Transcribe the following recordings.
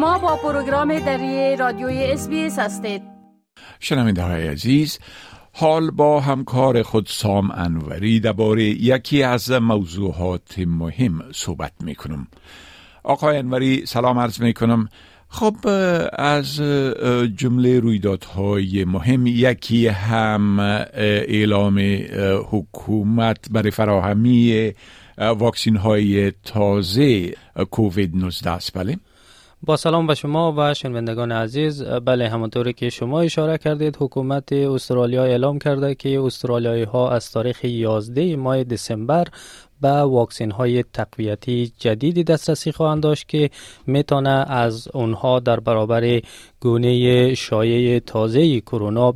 شما با پروگرام دری رادیوی اس هستید. شنونده های عزیز حال با همکار خود سام انوری درباره یکی از موضوعات مهم صحبت می کنم آقای انوری سلام عرض می کنم خب از جمله رویدادهای مهم یکی هم اعلام حکومت برای فراهمی واکسین های تازه کووید 19 است. بله. با سلام به شما و شنوندگان عزیز. بله همانطوری که شما اشاره کردید حکومت استرالیا اعلام کرده که استرالیایی ها از تاریخ 11 ماه دسامبر به واکسین های تقویتی جدیدی دسترسی خواهند داشت که می‌تونه از اونها در برابر گونه شایع تازه کرونا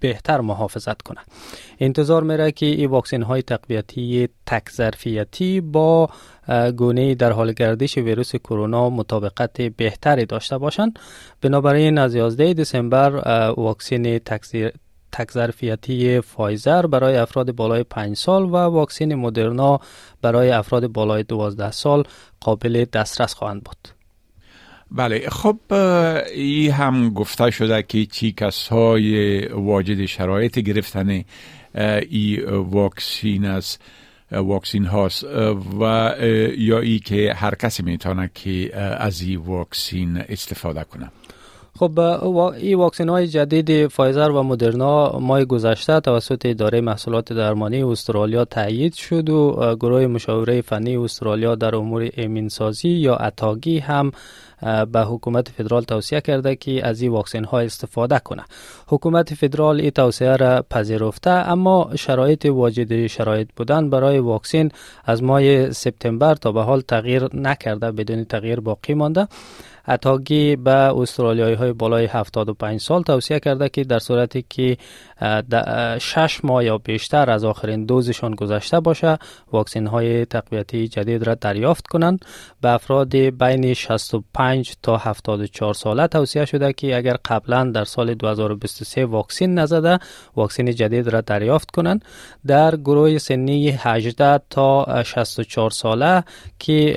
بهتر محافظت کنه انتظار میره که این واکسین های تقویتی تک ظرفیتی با گونه در حال گردش ویروس کرونا مطابقت بهتری داشته باشند بنابراین از 11 دسامبر واکسن تک ظرفیتی فایزر برای افراد بالای 5 سال و واکسن مدرنا برای افراد بالای 12 سال قابل دسترس خواهند بود. بله خب ای هم گفته شده که چی کسای واجد شرایط گرفتن ای واکسین است واکسین هاست و یا ای که هر کسی می‌تونه که از این واکسین استفاده کنه. خب این واکسین های جدید فایزر و مدرنا ماه گذشته توسط اداره محصولات درمانی استرالیا تایید شد و گروه مشاوره فنی استرالیا در امور امینسازی یا اتاگی هم به حکومت فدرال توصیه کرده که از این واکسین ها استفاده کنه. حکومت فدرال این توصیه را پذیرفته اما شرایط واجد شرایط بودن برای واکسین از ماه سپتامبر تا به حال تغییر نکرده بدون تغییر باقی مانده. اتاگی به استرالیایی های بالای 75 سال توصیه کرده که در صورتی که شش ماه یا بیشتر از آخرین دوزشان گذشته باشه واکسین های تقویتی جدید را دریافت کنند. به افراد بین 65 تا 74 ساله توصیه شده که اگر قبلا در سال 2023 واکسین نزده واکسین جدید را دریافت کنند. در گروه سنی 18 تا 64 ساله که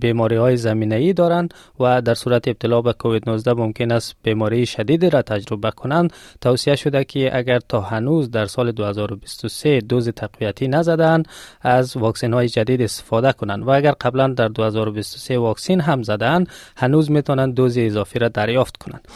بیماری های زمینه ای دارند و در صورت ابتلا به کووید 19 ممکن است بیماری شدید را تجربه کنند. توصیه شده که اگر تا هنوز در سال 2023 دوز تقویتی نزدند از واکسن های جدید استفاده کنند و اگر قبلا در 2023 واکسین هم زدند هنوز می‌تونند دوز اضافی را دریافت کنند.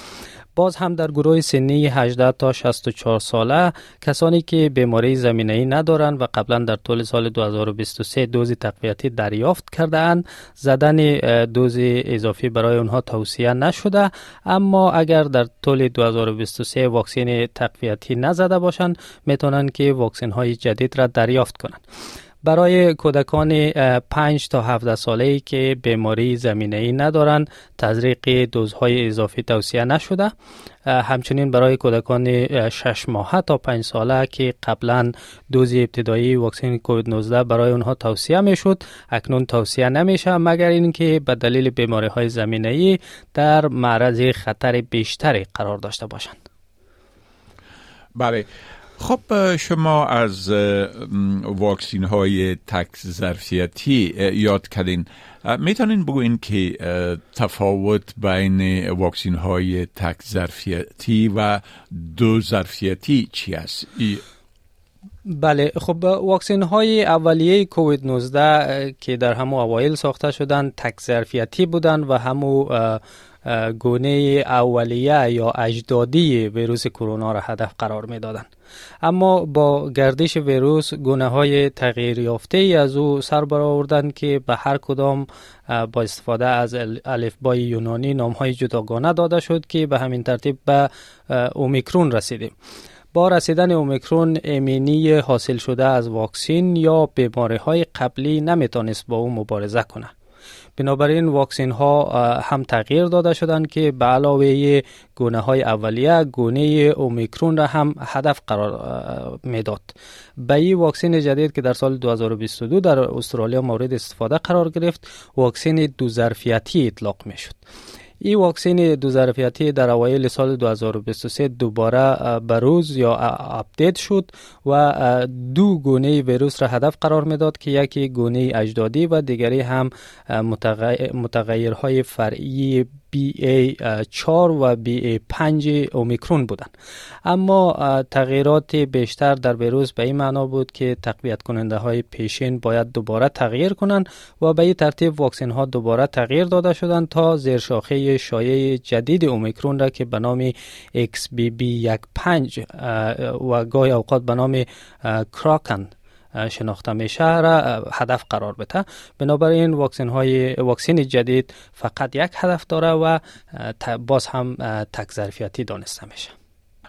باز هم در گروه سنی 18 تا 64 ساله کسانی که بیماری زمینه ای ندارند و قبلا در طول سال 2023 دوز تقویتی دریافت کرده اند زدن دوز اضافی برای اونها توصیه نشده اما اگر در طول 2023 واکسن تقویتی نزده باشند می‌تونند که واکسن های جدید را دریافت کنند. برای کودکان 5 تا 17 ساله ای که بیماری زمینه ای ندارند تزریق دوزهای اضافی توصیه نشده. همچنین برای کودکان 6 ماهه تا 5 ساله که قبلا دوز ابتدایی واکسن کووید 19 برای اونها توصیه می‌شد اکنون توصیه نمیشه. مگر اینکه به دلیل بیماری های زمینه ای در معرض خطر بیشتری قرار داشته باشند؟ بله. خب شما از واکسین های تک ظرفیتی یاد کردین می‌تونین بگوین که تفاوت بین واکسین های تک ظرفیتی و دو ظرفیتی چی است؟ بله خب واکسین های اولیه کووید 19 که در همو اوایل ساخته شدن تک ظرفیتی بودن و همو گونه اولیه یا اجدادی ویروس کرونا را هدف قرار می دادن. اما با گردش ویروس گونه های تغییر یافته ای از او سر برآوردند که به هر کدام با استفاده از الفبای یونانی نام های جداگانه داده شد که به همین ترتیب به اومیکرون رسیدیم با رسیدن اومیکرون امینی حاصل شده از واکسین یا بیماری های قبلی نمی‌تونست با او مبارزه کنه بنابراین واکسین ها هم تغییر داده شدند که به علاوه گونه های اولیه گونه اومیکرون را هم هدف قرار می‌داد. به این واکسن جدید که در سال 2022 در استرالیا مورد استفاده قرار گرفت واکسن دو ظرفیتی اطلاق می شد این واکسن دو ظرفیتی در اوایل سال 2023 دوباره بروز یا update شد و دو گونه ویروس را هدف قرار می‌داد که یکی گونه اجدادی و دیگری هم متغیرهای فرعی BA 4 و BA 5 اومیکرون بودند اما تغییرات بیشتر در بیروز به این معنا بود که تقویت کننده های پیشین باید دوباره تغییر کنند و به این ترتیب واکسن ها دوباره تغییر داده شدند تا زیرشاخه شایع جدید اومیکرون را که به نام XBB15 و گاهی اوقات به نام کراکن شناخته میشه را هدف قرار بده. بنابراین واکسن های واکسن جدید فقط یک هدف داره و باز هم تک ظرفیتی دانسته میشه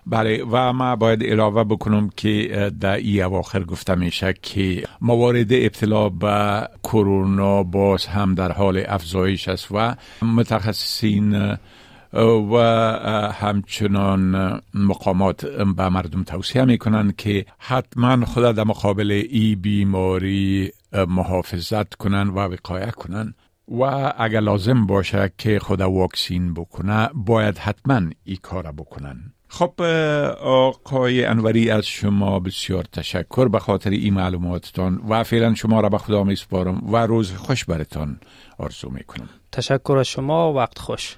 بله و ما باید علاوه بکنم که در ای اواخر گفته میشه که موارد ابتلا به کرونا باز هم در حال افزایش است و متخصصین و همچنان مقامات به مردم توصیه می‌کنن که حتما خود در مقابل ای بیماری محافظت کنن و وقایه کنن و اگر لازم باشه که خود واکسین بکنه باید حتما ای کار بکنن خب آقای انوری از شما بسیار تشکر به خاطر این معلوماتتان و فعلا شما را به خدا می سپارم و روز خوش برتان آرزو می کنم تشکر از شما وقت خوش.